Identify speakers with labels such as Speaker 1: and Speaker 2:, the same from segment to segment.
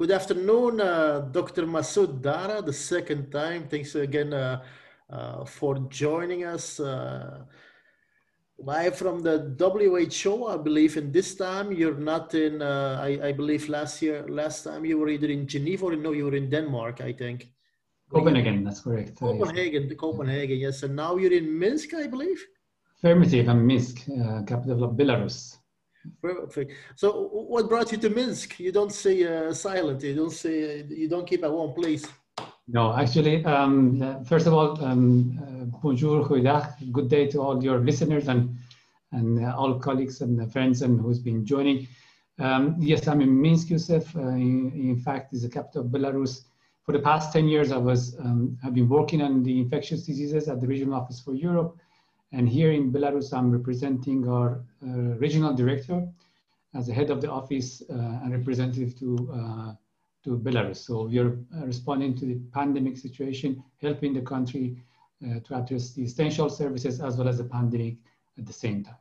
Speaker 1: Good afternoon, uh, Dr. Masoud Dara, the second time. Thanks again uh, uh, for joining us uh, live from the WHO, I believe. And this time you're not in, uh, I, I, believe last year, last time you were either in Geneva or no, you were in Denmark, I think.
Speaker 2: Copenhagen, that's correct.
Speaker 1: Copenhagen, Copenhagen, yes. And now you're in Minsk, I believe?
Speaker 2: Affirmative, I'm Minsk, uh, capital of Belarus.
Speaker 1: Perfect. So, what brought you to Minsk? You don't say uh, silent. You don't say. You don't keep at one place.
Speaker 2: No, actually, um, first of all, um, uh, bonjour, good day to all your listeners and and uh, all colleagues and friends and who's been joining. Um, yes, I'm in Minsk, Yusuf. Uh, in, in, fact, is the capital of Belarus. For the past 10 years, I was um, I've been working on the infectious diseases at the regional office for Europe and here in Belarus, I'm representing our uh, regional director as the head of the office uh, and representative to, uh, to Belarus. So we are responding to the pandemic situation, helping the country to address the essential services as well as the pandemic at the same time.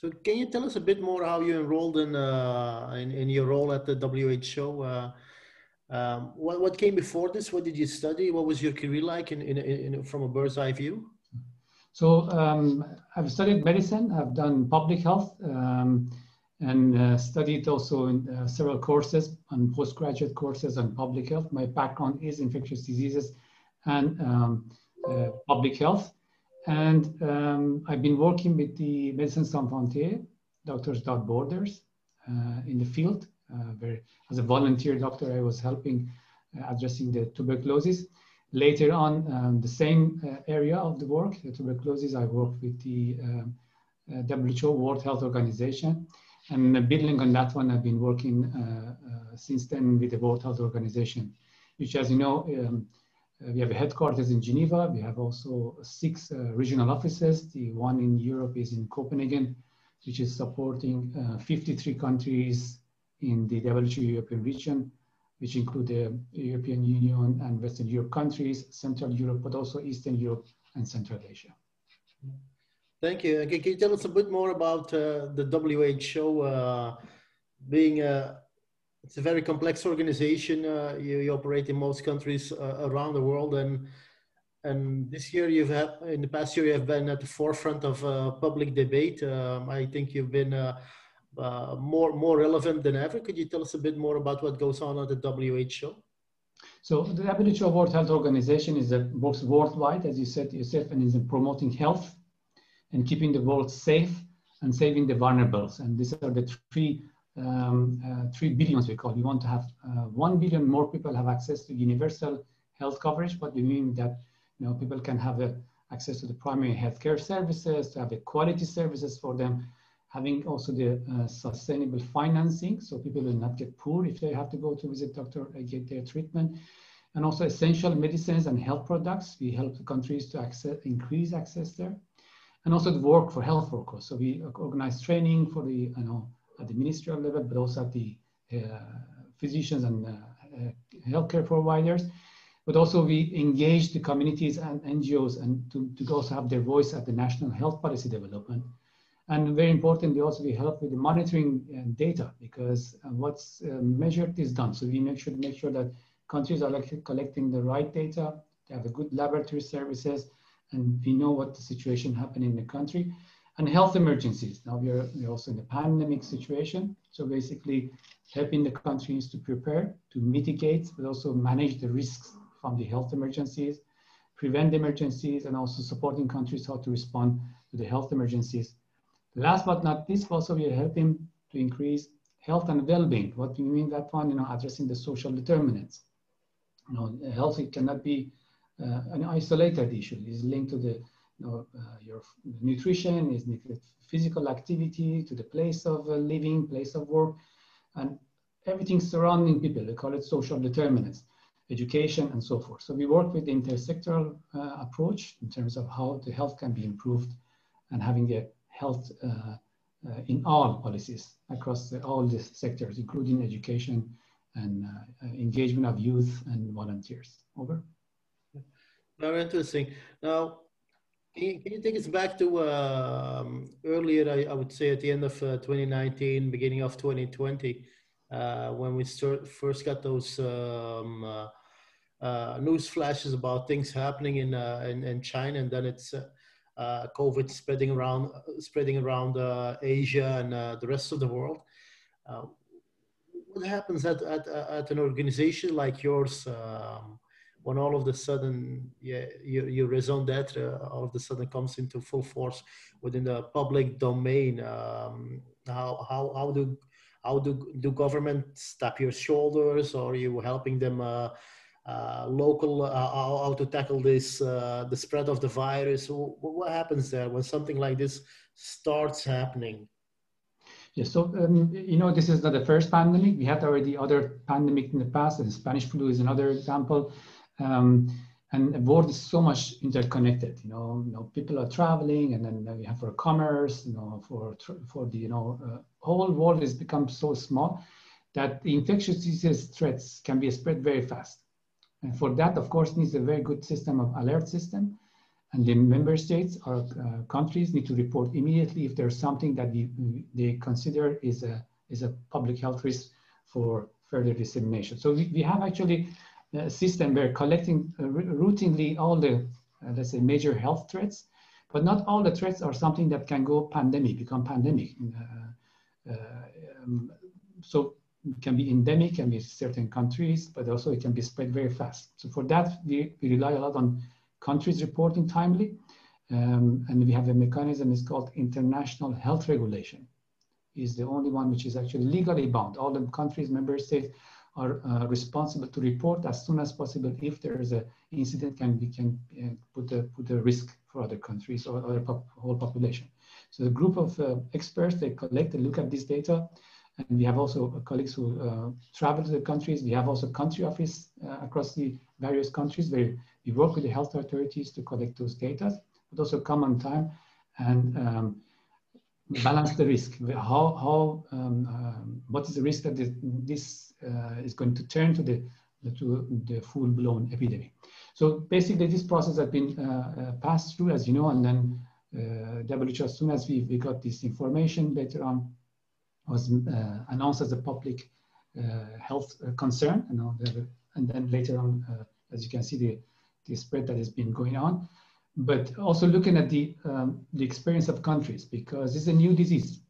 Speaker 1: So can you tell us a bit more how you enrolled in, uh, in, in, your role at the WHO? Uh, um, what, what came before this? What did you study? What was your career like in, in, in from a bird's eye view?
Speaker 2: So um, I've studied medicine, I've done public health, um, and uh, studied also in uh, several courses and postgraduate courses on public health. My background is infectious diseases and um, uh, public health. And um, I've been working with the Médecins Sans Frontières, Doctors Without Borders, uh, in the field. Uh, where, as a volunteer doctor, I was helping uh, addressing the tuberculosis. Later on, um, the same uh, area of the work, the tuberculosis, I worked with the um, uh, WHO, World Health Organization. And uh, building on that one, I've been working uh, uh, since then with the World Health Organization, which, as you know, um, uh, we have a headquarters in Geneva. We have also six regional offices. The one in Europe is in Copenhagen, which is supporting 53 countries in the WHO European region which include the European Union and Western Europe countries, Central Europe, but also Eastern Europe and Central Asia.
Speaker 1: Thank you. Can you tell us a bit more about uh, the WHO uh, being a, it's a very complex organization. Uh, you, you, operate in most countries uh, around the world and and this year you've had, in the past year you have been at the forefront of uh, public debate. Um, I think you've been uh, uh, more more relevant than ever. Could you tell us a bit more about what goes on at the WHO?
Speaker 2: So the WHO World Health Organization is a, works worldwide, as you said yourself, and is promoting health and keeping the world safe and saving the vulnerable. And these are the three um, uh, three billions we call. We want to have uh, one billion more people have access to universal health coverage. What we mean that you know people can have a, access to the primary healthcare services, to have the quality services for them, having also the uh, sustainable financing, so people will not get poor if they have to go to visit doctor and get their treatment. And also essential medicines and health products. We help the countries to access, increase access there. And also the work for health workers. So we organize training for the, you know, at the ministerial level, but also at the uh, physicians and uh, uh healthcare providers. But also we engage the communities and NGOs and to, to also have their voice at the national health policy development and very importantly, also we help with the monitoring and data because uh, what's uh, measured is done. So we make sure make sure that countries are collecting the right data, they have a good laboratory services, and we know what the situation happening in the country. And health emergencies. Now we are we're also in the pandemic situation. So basically helping the countries to prepare, to mitigate, but also manage the risks from the health emergencies, prevent emergencies, and also supporting countries how to respond to the health emergencies Last but not least, also we are helping to increase health and well-being. What do you mean that one? You know, addressing the social determinants. You know, health it cannot be uh, an isolated issue. It's linked to the you know, uh, your nutrition, is physical activity, to the place of uh, living, place of work, and everything surrounding people. We call it social determinants, education, and so forth. So we work with the intersectoral uh, approach in terms of how the health can be improved and having a health uh, uh, in all policies across all the sectors, including education and uh, engagement of youth and volunteers. Over.
Speaker 1: Very interesting. Now, can you, take us back to um, earlier, I, I, would say at the end of uh, 2019, beginning of 2020, uh, when we start, first got those um, uh, news flashes about things happening in, in, in China, and then it's COVID spreading around spreading around Asia and the rest of the world. what happens at, at, at an organization like yours um, when all of a sudden yeah, your, your raison d'etre all of a sudden comes into full force within the public domain? Um, how, how, how do how do, do governments tap your shoulders or are you helping them uh, uh, local uh, how, to tackle this uh, the spread of the virus. What happens there when something like this starts happening?
Speaker 2: Yeah so um, you know this is not the first pandemic. We had already other pandemic in the past. The spanish flu is another example. Um, and the world is so much interconnected you know, you know people are traveling and then we have for commerce you know for for the you know uh, whole world has become so small that the infectious disease threats can be spread very fast and for that of course needs a very good system of alert system and the member states or uh, countries need to report immediately if there's something that we, they consider is a is a public health risk for further dissemination so we, we have actually a system where collecting uh, routinely all the, uh, let's say, major health threats, but not all the threats are something that can go pandemic, become pandemic. Um, so can be endemic, can be certain countries, but also it can be spread very fast. So for that, we, we rely a lot on countries reporting timely. Um, and we have a mechanism, it's called international health regulation. Is the only one which is actually legally bound. All the countries, member states are uh, responsible to report as soon as possible if there is an incident can we can uh, put the put the risk for other countries or other pop, whole population. So the group of uh, experts they collect and look at this data, and we have also uh, colleagues who uh, travel to the countries. We have also country office uh, across the various countries where we work with the health authorities to collect those data, but also come on time and um, balance the risk. How, how um, um, what is the risk that this, this uh, is going to turn to the, to the full-blown epidemic? So basically, this process has been uh, uh passed through, as you know, and then uh, WHO, as soon as we, we got this information later on, was uh, announced as a public uh, health concern, you know, and then later on, as you can see, the, the spread that has been going on. But also looking at the, um, the experience of countries because it's a new disease.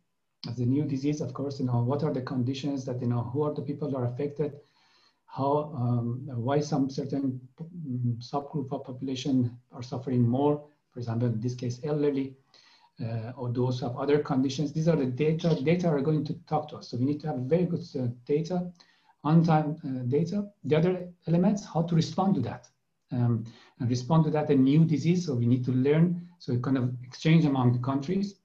Speaker 2: As a new disease, of course, you know, what are the conditions that, you know, who are the people that are affected, how, um, why some certain mm, subgroup of population are suffering more, for example, in this case, elderly, uh, or those have other conditions. These are the data, data are going to talk to us. So we need to have very good uh, data, on-time uh, data. The other elements, how to respond to that um, and respond to that a new disease. So we need to learn, so kind of exchange among the countries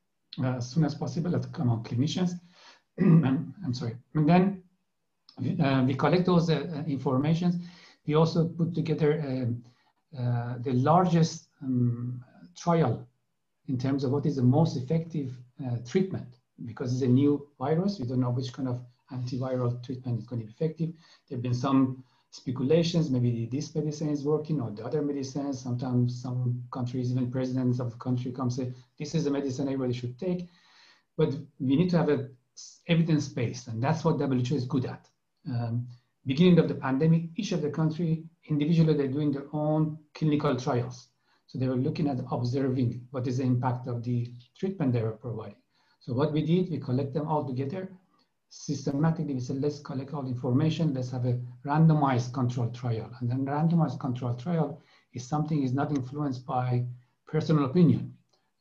Speaker 2: uh, as soon as possible at among clinicians. I'm sorry. And then uh, we collect those uh, uh, informations. We also put together um, uh, the largest um, trial in terms of what is the most effective uh, treatment because it's a new virus. We don't know which kind of antiviral treatment is going to be effective. There have been some speculations, maybe this medicine is working or the other medicines. Sometimes some countries, even presidents of the country come say, this is the medicine everybody should take. But we need to have a evidence based, and that's what WHO is good at. Um, beginning of the pandemic, each of the country individually they're doing their own clinical trials. So they were looking at observing what is the impact of the treatment they were providing. So what we did, we collect them all together systematically we said, let's collect all information, let's have a randomized control trial. And then randomized control trial is something is not influenced by personal opinion.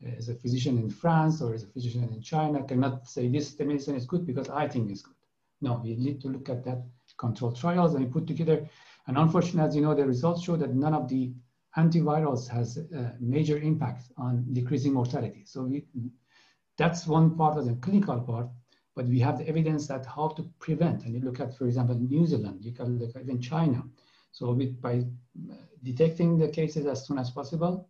Speaker 2: Uh, as a physician in France or as a physician in China cannot say this the medicine is good because I think it's good. No, we need to look at that control trials and we put together. And unfortunately, as you know, the results show that none of the antivirals has a major impact on decreasing mortality. So we, that's one part of the clinical part but we have the evidence that how to prevent. And you look at, for example, New Zealand, you can look at even China. So by detecting the cases as soon as possible,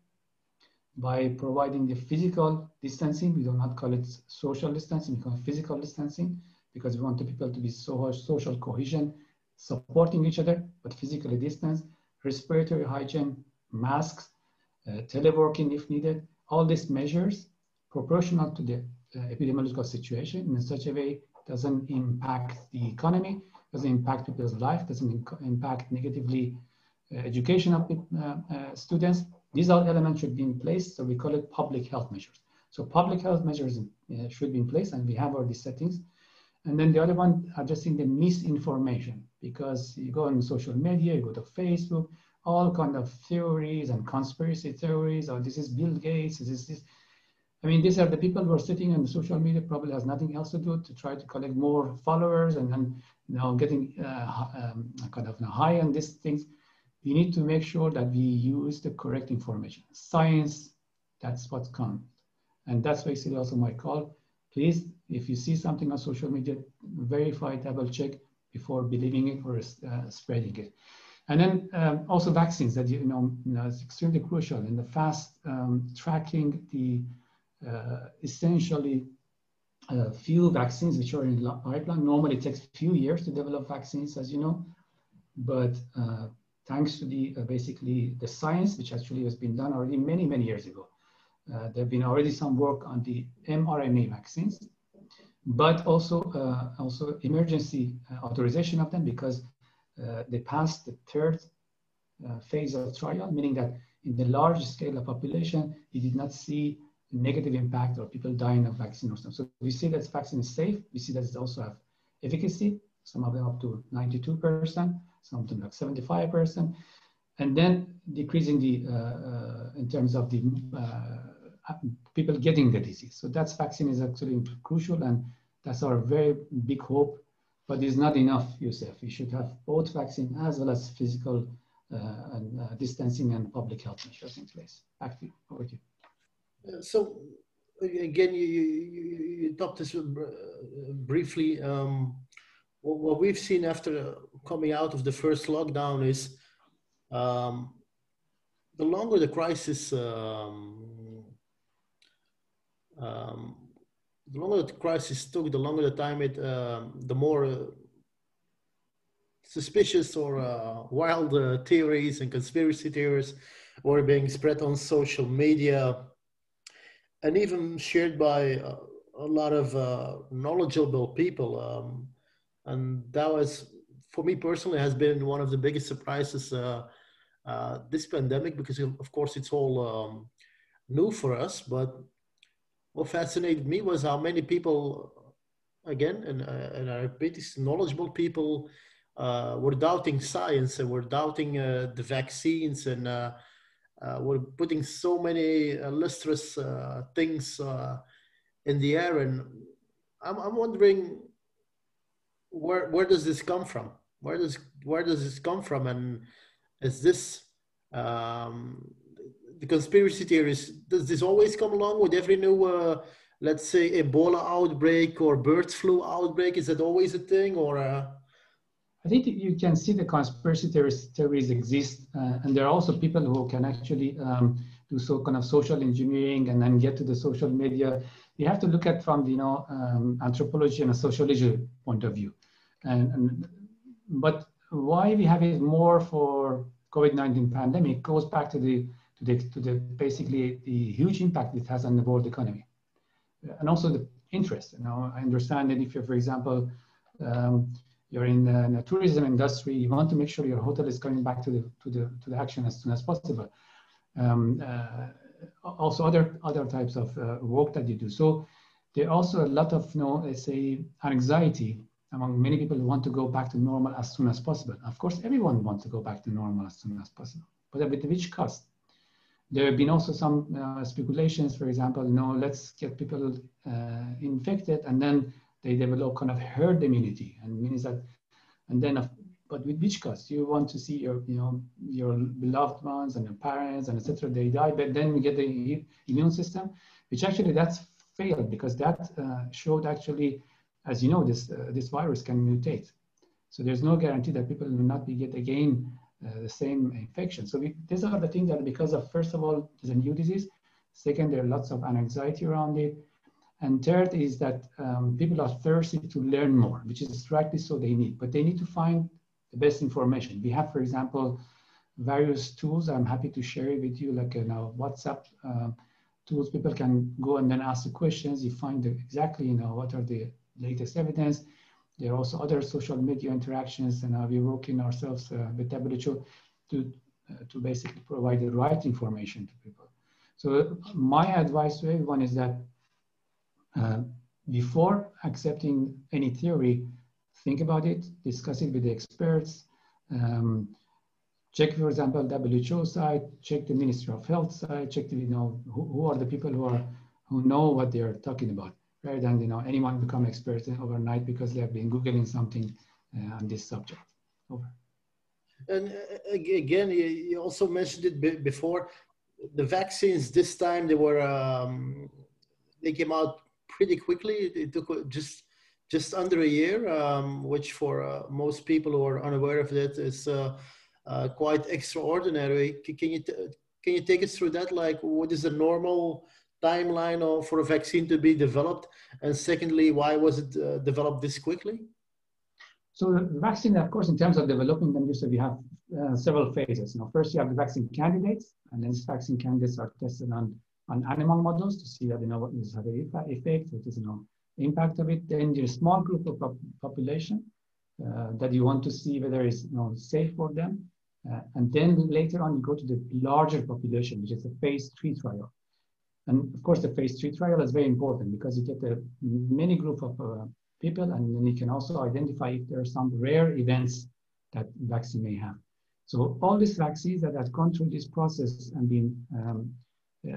Speaker 2: by providing the physical distancing, we do not call it social distancing, we call it physical distancing, because we want the people to be so social cohesion, supporting each other, but physically distanced, respiratory hygiene, masks, uh, teleworking if needed, all these measures proportional to the uh, epidemiological situation in such a way doesn't impact the economy, doesn't impact people's life, doesn't impact negatively uh, education of uh, students. These all elements should be in place, so we call it public health measures. So public health measures should be in place, and we have all these settings. And then the other one, addressing the misinformation, because you go on social media, you go to Facebook, all kind of theories and conspiracy theories, or this is Bill Gates, this is this. I mean, these are the people who are sitting on social media, probably has nothing else to do to try to collect more followers and then, you know, getting uh, um, kind of high on these things. We need to make sure that we use the correct information. Science, that's what counts. And that's basically also my call. Please, if you see something on social media, verify, double check before believing it or uh, spreading it. And then um, also vaccines that you know, you know is extremely crucial in the fast um, tracking the uh, essentially uh, few vaccines which are in the pipeline. Normally it takes a few years to develop vaccines, as you know, but uh, thanks to the uh, basically the science, which actually has been done already many, many years ago. Uh, there have been already some work on the mRNA vaccines, but also uh, also emergency authorization of them because they passed the third uh, phase of trial, meaning that in the large scale of population, you did not see negative impact or people dying of vaccine or something. So we see that vaccine is safe. We see that it also have efficacy, some of them up to 92%, some of them like 75%. And then decreasing the, uh, uh, in terms of the uh, people getting the disease. So that's vaccine is actually crucial and that's our very big hope but it's not enough, Youssef. You should have both vaccine as well as physical uh, and uh, distancing and public health measures in place. To you, over to
Speaker 1: you. so again, you, you, you talked this uh, briefly. Um, what we've seen after coming out of the first lockdown is um, the longer the crisis um, um, the longer the crisis took, the longer the time it, uh, the more uh, suspicious or uh, wild uh, theories and conspiracy theories were being spread on social media and even shared by uh, a lot of uh, knowledgeable people. Um, and that was, for me personally, has been one of the biggest surprises this pandemic because, of course, it's all um, new for us, but what fascinated me was how many people, again, and, uh, and I repeat, these knowledgeable people uh, were doubting science and were doubting uh, the vaccines and uh, uh, were putting so many uh, lustrous things in the air. And I'm, I'm wondering, where, where does this come from? Where does, where does this come from? And is this um, the conspiracy theories, does this always come along with every new, uh, let's say, Ebola outbreak or bird flu outbreak? Is that always a thing or? Uh...
Speaker 2: I think you can see the conspiracy theories, theories exist, uh, and there are also people who can actually um, do so kind of social engineering and then get to the social media. You have to look at from the you know um, anthropology and a sociology point of view, and, and but why we have it more for COVID-19 pandemic goes back to the to the, to the basically the huge impact it has on the world economy. And also the interest. You know, I understand that if you're, for example, um, you're in the, in the, tourism industry, you want to make sure your hotel is coming back to the, to the, to the action as soon as possible. Um, uh, also other, other types of uh, work that you do. So there are also a lot of, you know, let's say anxiety among many people who want to go back to normal as soon as possible. Of course, everyone wants to go back to normal as soon as possible, but at which cost? There have been also some uh, speculations, for example, know, let's get people uh, infected and then they develop kind of herd immunity and means that, and then, but with which cost? You want to see your, you know, your beloved ones and your parents and etc. They die, but then we get the immune system, which actually that's failed because that uh, showed actually, as you know, this uh, this virus can mutate. So there's no guarantee that people will not be get again uh, the same infection. So we, these are the things that because of, first of all, it's a new disease. Second, there are lots of anxiety around it. And third is that um, people are thirsty to learn more, which is exactly so they need, but they need to find the best information. We have, for example, various tools. I'm happy to share it with you, like you know, WhatsApp uh, tools. People can go and then ask the questions. You find the, exactly, you know, what are the latest evidence. There are also other social media interactions, and uh, we're working ourselves uh, with WHO to, uh, to basically provide the right information to people. So my advice to everyone is that uh, before accepting any theory, think about it, discuss it with the experts, um, check, for example, WHO site, check the Ministry of Health site, check the, you know, who, who are the people who are who know what they are talking about, rather than you know anyone become expert overnight because they have been googling something uh, on this subject. Over.
Speaker 1: And uh, again, you also mentioned it before. The vaccines this time they were um, they came out pretty quickly. It took just just under a year, um, which for uh, most people who are unaware of it is uh, uh, quite extraordinary. Can you can you take us through that? Like, what is the normal timeline for a vaccine to be developed? And secondly, why was it uh, developed this quickly?
Speaker 2: So the vaccine, of course, in terms of developing them, you said we have uh, several phases. Know, first you have the vaccine candidates, and then these vaccine candidates are tested on, on animal models to see that you know what is an effect, what is you know impact of it. Then a small group of pop population uh, that you want to see whether it's you know, safe for them. Uh, and then later on, you go to the larger population, which is a phase three trial. And of course, the phase three trial is very important because you get a many group of uh, people, and then you can also identify if there are some rare events that vaccine may have. So all these vaccines that have gone through this process and been um,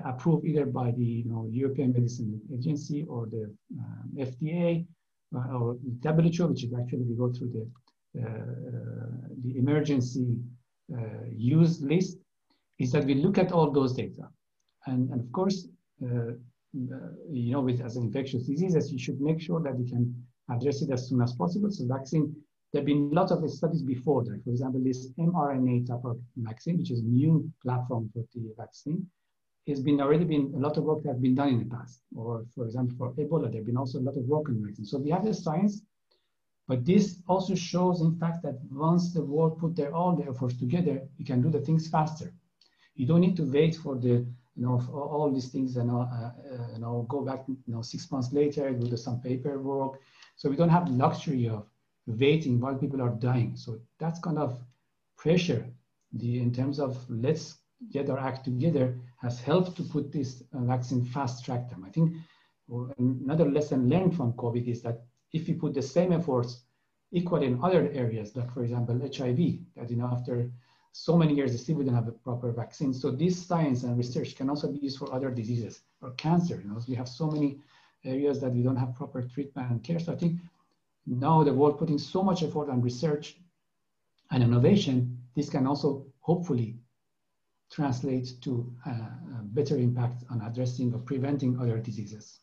Speaker 2: approved either by the you know, European Medicine Agency or the um, FDA uh, or WHO, which is actually we go through the, uh, the emergency uh, use list, is that we look at all those data. And, and of course, uh, Uh, you know, with as an infectious diseases, you should make sure that you can address it as soon as possible. So vaccine, there have been lots of studies before that. For example, this mRNA type of vaccine, which is a new platform for the vaccine, has been already been a lot of work that has been done in the past. Or for example, for Ebola, there have been also a lot of work on vaccine. So we have the science, but this also shows in fact that once the world put their all the efforts together, you can do the things faster. You don't need to wait for the you know, all these things and, uh, uh, you know, go back, you know, six months later, do some paperwork. So we don't have the luxury of waiting while people are dying. So that's kind of pressure the, in terms of let's get our act together has helped to put this uh, vaccine fast track them. I think another lesson learned from COVID is that if you put the same efforts equally in other areas, like for example, HIV, that you know, after so many years, they still wouldn't have a proper vaccine. So this science and research can also be used for other diseases or cancer. You know, we have so many areas that we don't have proper treatment and care. So I think now the world putting so much effort on research and innovation, this can also hopefully translate to a, a better impact on addressing or preventing other diseases.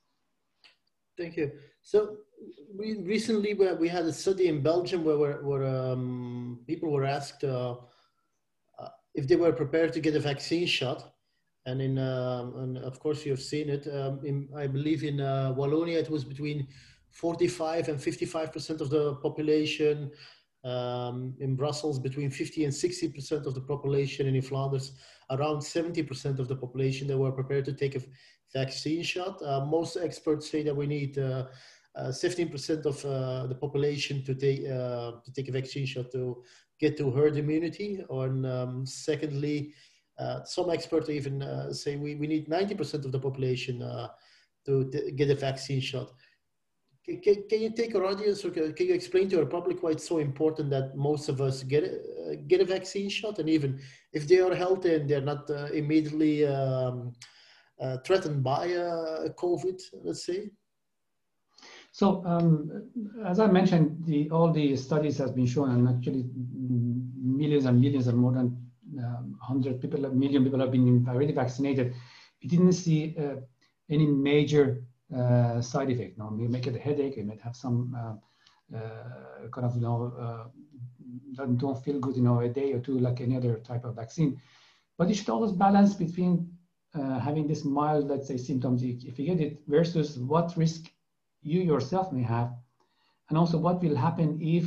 Speaker 1: Thank you. So we recently we had a study in Belgium where, where um, people were asked uh, if they were prepared to get a vaccine shot. And in, um, and of course, you've seen it. Um, in, I believe in uh, Wallonia, it was between 45 and 55% of the population. Um, in Brussels, between 50 and 60% of the population. And in Flanders, around 70% of the population that were prepared to take a vaccine shot. Uh, most experts say that we need uh, 15% uh, of uh, the population to take, uh, to take a vaccine shot to get to herd immunity. And um, secondly, uh, some experts even uh, say we, we need 90% of the population uh, to, get a vaccine shot. Can, can, you take our audience or can you explain to our public why it's so important that most of us get a, get a vaccine shot? And even if they are healthy and they're not uh, immediately um, uh, threatened by uh, COVID, let's say?
Speaker 2: So um, as I mentioned, the, all the studies has been shown, and actually millions and millions, and more than um, 100 people, million people have been already vaccinated. We didn't see uh, any major uh, side effect. No, we make it a headache. We might have some uh, uh kind of, you know, uh, don't feel good, you know, a day or two, like any other type of vaccine. But you should always balance between uh, having this mild, let's say, symptoms if you get it versus what risk you yourself may have, and also what will happen if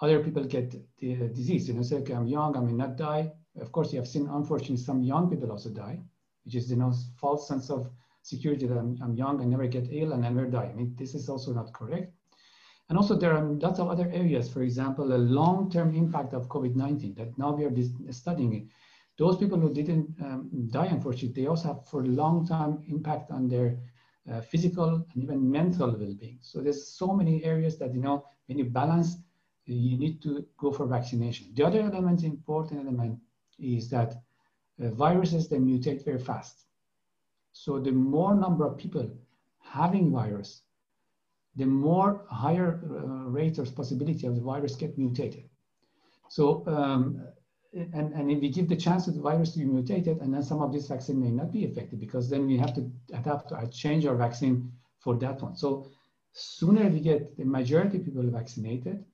Speaker 2: other people get the disease. You know, say, okay, I'm young, I may not die. Of course, you have seen, unfortunately, some young people also die, which is, you know, false sense of security that I'm, I'm young, I never get ill, and I never die. I mean, this is also not correct. And also there are lots of other areas, for example, a long-term impact of COVID-19 that now we are studying. it. Those people who didn't um, die, unfortunately, they also have for a long time impact on their uh, physical and even mental well-being. So there's so many areas that, you know, when you balance, you need to go for vaccination. The other element, important element, is that uh, viruses, they mutate very fast. So the more number of people having virus, the more higher uh, rate or possibility of the virus get mutated. So, um, and, and if we give the chance to the virus to be mutated, and then some of this vaccine may not be effective because then we have to adapt or change our vaccine for that one. So sooner we get the majority of people vaccinated,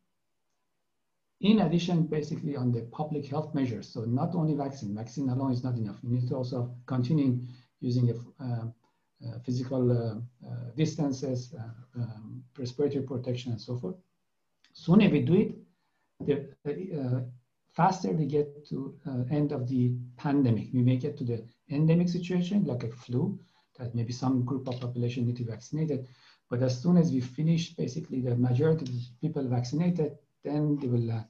Speaker 2: in addition, basically on the public health measures. So not only vaccine, vaccine alone is not enough. We need to also continue using a, uh, uh, physical uh, uh, distances, um, respiratory protection, and so forth. Sooner we do it, the faster we get to end of the pandemic. We may get to the endemic situation, like a flu, that maybe some group of population need to be vaccinated. But as soon as we finish basically the majority of people vaccinated, then they will uh,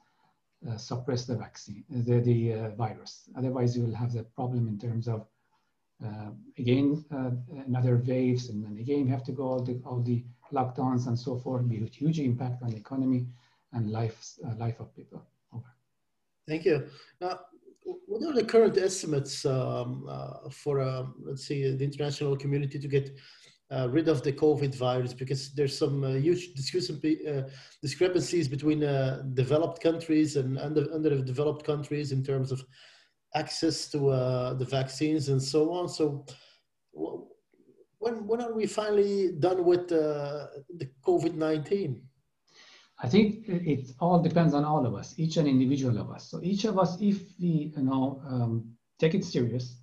Speaker 2: uh, suppress the vaccine, the, the uh, virus. Otherwise, you will have the problem in terms of uh, again, uh, another waves, and then again, you have to go all the, all the lockdowns and so forth, be a huge impact on the economy and life, uh, life of people.
Speaker 1: Thank you. Now, what are the current estimates um, uh, for, uh, let's say, the international community to get uh, rid of the COVID virus? Because there's some huge discrepancies between developed countries and under, underdeveloped countries in terms of access to uh, the vaccines and so on. So when, when are we finally done with uh, the COVID-19?
Speaker 2: I think it all depends on all of us, each and individual of us. So each of us, if we you know um, take it serious,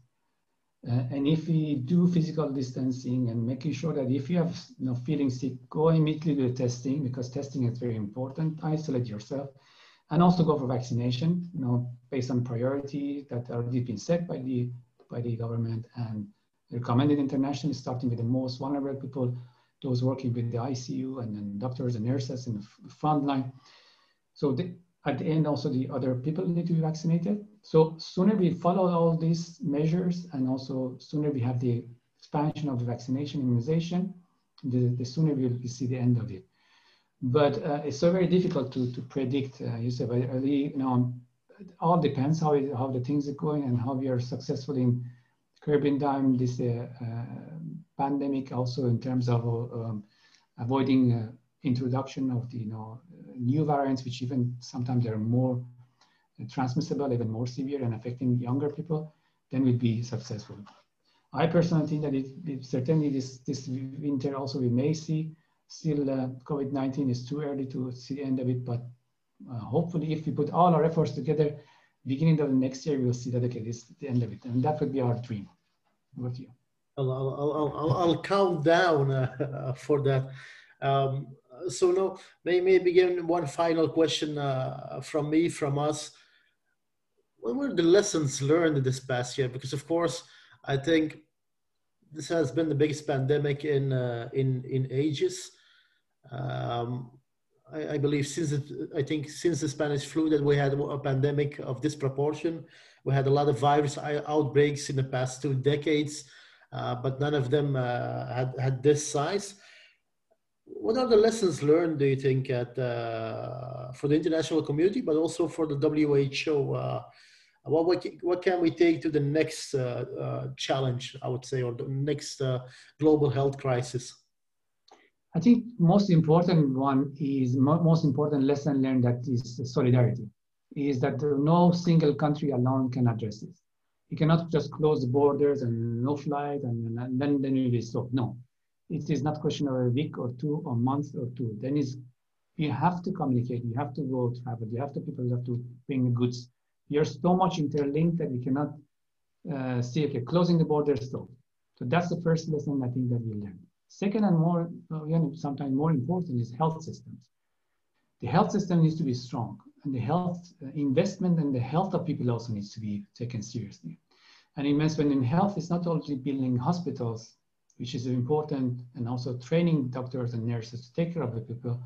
Speaker 2: uh, and if we do physical distancing and making sure that if you have you know, feeling sick, go immediately to testing because testing is very important. Isolate yourself and also go for vaccination, you know, based on priority that already been set by the by the government and recommended internationally, starting with the most vulnerable people, those working with the ICU and then doctors and nurses in the front line. So the, at the end, also the other people need to be vaccinated. So sooner we follow all these measures and also sooner we have the expansion of the vaccination immunization, the, the sooner we'll see the end of it but uh, it's so very difficult to, to predict, uh, Yusuf. I, I you know, all depends how, it, how the things are going and how we are successful in curbing down this uh, uh pandemic, also in terms of um, avoiding uh, introduction of the you know, new variants, which even sometimes they are more transmissible, even more severe and affecting younger people, then we'd be successful. I personally think that it, it certainly this, this winter also we may see still uh, COVID-19 is too early to see the end of it, but uh, hopefully if we put all our efforts together, beginning of the next year, we'll see that, okay, this is the end of it. And that would be our dream. With you.
Speaker 1: I'll, I'll, I'll, I'll count down uh, for that. Um, so now, may, may begin one final question uh, from me, from us. What were the lessons learned this past year? Because of course, I think this has been the biggest pandemic in uh, in in ages. Um, I, I, believe since I think since the Spanish flu that we had a pandemic of this proportion. We had a lot of virus outbreaks in the past two decades, but none of them uh, had had this size. What are the lessons learned, do you think, at uh, for the international community, but also for the WHO? Uh, what, what, what can we take to the next uh, uh, challenge, I would say, or the next global health crisis?
Speaker 2: I think most important one is most important lesson learned that is solidarity, is that no single country alone can address this. You cannot just close the borders and no flight and, and then then stop. No, it is not question of a week or two or month or two. Then is you have to communicate. You have to go travel. You have to people have to bring goods. You're so much interlinked that you cannot uh, see okay closing the borders stop. So that's the first lesson I think that we learned. Second and more, again, sometimes more important is health systems. The health system needs to be strong and the health uh, investment and the health of people also needs to be taken seriously. And investment in health is not only building hospitals, which is important, and also training doctors and nurses to take care of the people,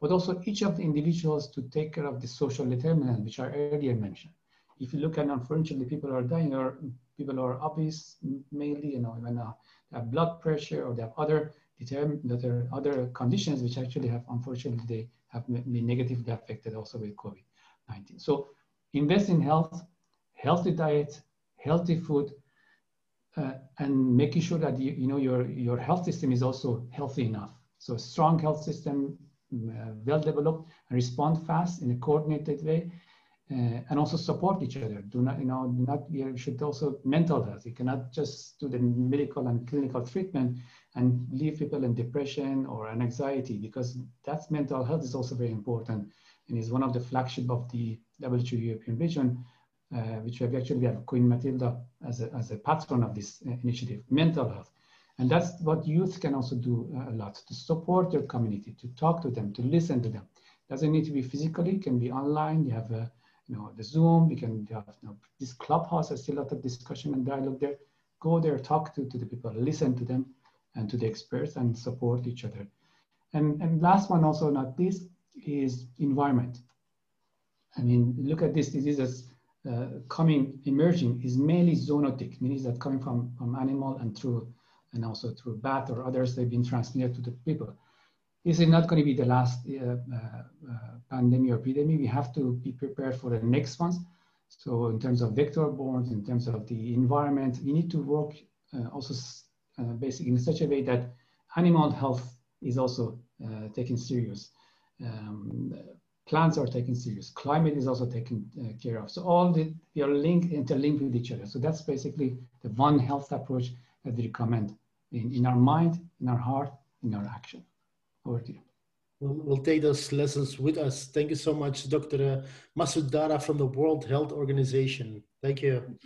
Speaker 2: but also each of the individuals to take care of the social determinants, which I earlier mentioned. If you look at, unfortunately, people are dying or people are obese, mainly, you know, when uh, they have blood pressure or they have other that are other conditions which actually have, unfortunately, they have been negatively affected also with COVID-19. So invest in health, healthy diet, healthy food, uh, and making sure that you, you know your, your health system is also healthy enough. So a strong health system, uh, well developed, respond fast in a coordinated way, uh, and also support each other. Do not, you know, not you should also mental health. You cannot just do the medical and clinical treatment and leave people in depression or an anxiety because that's mental health is also very important and is one of the flagship of the WHO European Vision, uh, which we actually have Queen Matilda as a, as a patron of this uh, initiative, mental health. And that's what youth can also do uh, a lot to support their community, to talk to them, to listen to them. Doesn't need to be physically, can be online. You have, a, you know, the Zoom. You can have you know, this clubhouse. There's still a lot of discussion and dialogue there. Go there, talk to, to the people, listen to them, and to the experts and support each other. And, and last one also not least is environment. I mean, look at this diseases uh, coming, emerging is mainly zoonotic, meaning that coming from, from animal and through, and also through bat or others, they've been transmitted to the people. This is not going to be the last uh, uh, uh, pandemic or epidemic. We have to be prepared for the next ones. So in terms of vector borne, in terms of the environment, we need to work uh, also uh, basically in such a way that animal health is also taken serious. Um, plants are taken serious. Climate is also taken uh, care of. So all the, we are linked, interlinked with each other. So that's basically the one health approach that we recommend in, in our mind, in our heart, in our action. Over to you.
Speaker 1: We'll, we'll take those lessons with us. Thank you so much, Dr. Masoud Dara from the World Health Organization. Thank you.